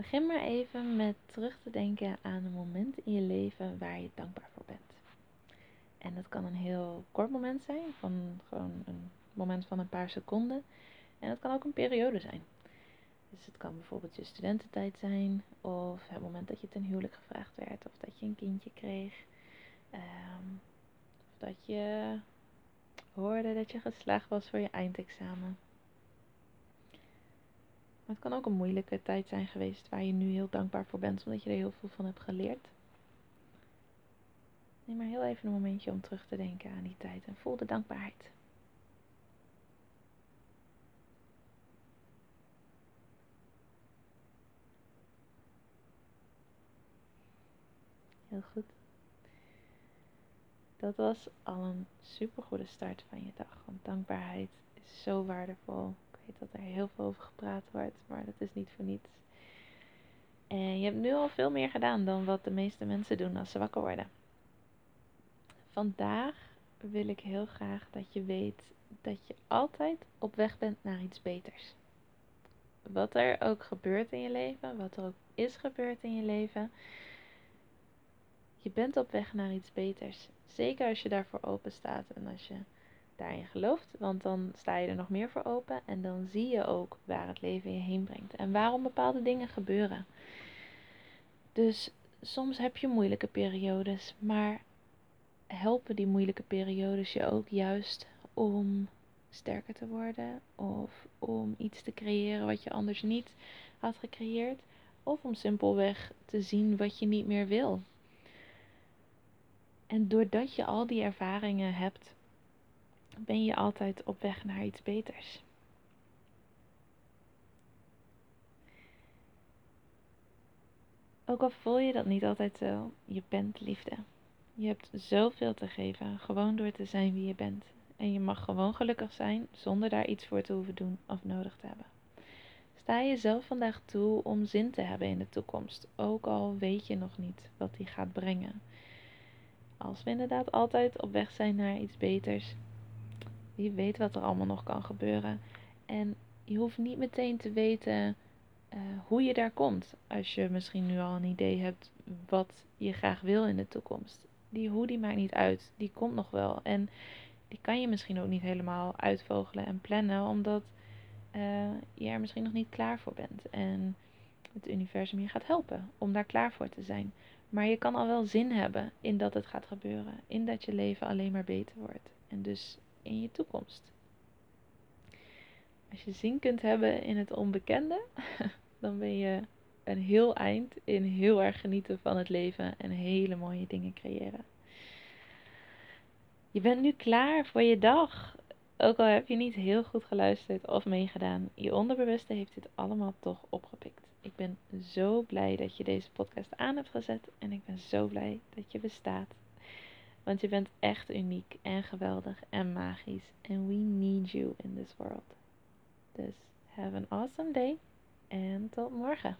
Begin maar even met terug te denken aan een moment in je leven waar je dankbaar voor bent. En dat kan een heel kort moment zijn, van gewoon een moment van een paar seconden. En het kan ook een periode zijn. Dus het kan bijvoorbeeld je studententijd zijn, of het moment dat je ten huwelijk gevraagd werd, of dat je een kindje kreeg, um, of dat je hoorde dat je geslaagd was voor je eindexamen. Maar het kan ook een moeilijke tijd zijn geweest waar je nu heel dankbaar voor bent, omdat je er heel veel van hebt geleerd. Neem maar heel even een momentje om terug te denken aan die tijd en voel de dankbaarheid. Heel goed. Dat was al een super goede start van je dag. Want dankbaarheid is zo waardevol dat er heel veel over gepraat wordt, maar dat is niet voor niets. En je hebt nu al veel meer gedaan dan wat de meeste mensen doen als ze wakker worden. Vandaag wil ik heel graag dat je weet dat je altijd op weg bent naar iets beters. Wat er ook gebeurt in je leven, wat er ook is gebeurd in je leven, je bent op weg naar iets beters. Zeker als je daarvoor open staat en als je daarin gelooft. Want dan sta je er nog meer voor open en dan zie je ook waar het leven je heen brengt en waarom bepaalde dingen gebeuren. Dus soms heb je moeilijke periodes, maar helpen die moeilijke periodes je ook juist om sterker te worden of om iets te creëren wat je anders niet had gecreëerd of om simpelweg te zien wat je niet meer wil. En doordat je al die ervaringen hebt, ben je altijd op weg naar iets beters. Ook al voel je dat niet altijd zo, je bent liefde. Je hebt zoveel te geven, gewoon door te zijn wie je bent. En je mag gewoon gelukkig zijn zonder daar iets voor te hoeven doen of nodig te hebben. Sta jezelf vandaag toe om zin te hebben in de toekomst, ook al weet je nog niet wat die gaat brengen. Als we inderdaad altijd op weg zijn naar iets beters, wie weet wat er allemaal nog kan gebeuren. En je hoeft niet meteen te weten uh, hoe je daar komt. Als je misschien nu al een idee hebt wat je graag wil in de toekomst. Die hoe die maakt niet uit. Die komt nog wel. En die kan je misschien ook niet helemaal uitvogelen en plannen. Omdat uh, je er misschien nog niet klaar voor bent. En het universum je gaat helpen om daar klaar voor te zijn. Maar je kan al wel zin hebben in dat het gaat gebeuren. In dat je leven alleen maar beter wordt. En dus in je toekomst. Als je zin kunt hebben in het onbekende, dan ben je een heel eind in heel erg genieten van het leven en hele mooie dingen creëren. Je bent nu klaar voor je dag. Ook al heb je niet heel goed geluisterd of meegedaan, je onderbewuste heeft dit allemaal toch opgepikt. Ik ben zo blij dat je deze podcast aan hebt gezet en ik ben zo blij dat je bestaat. Want je bent echt uniek en geweldig en magisch. And we need you in this world. Dus have an awesome day en tot morgen.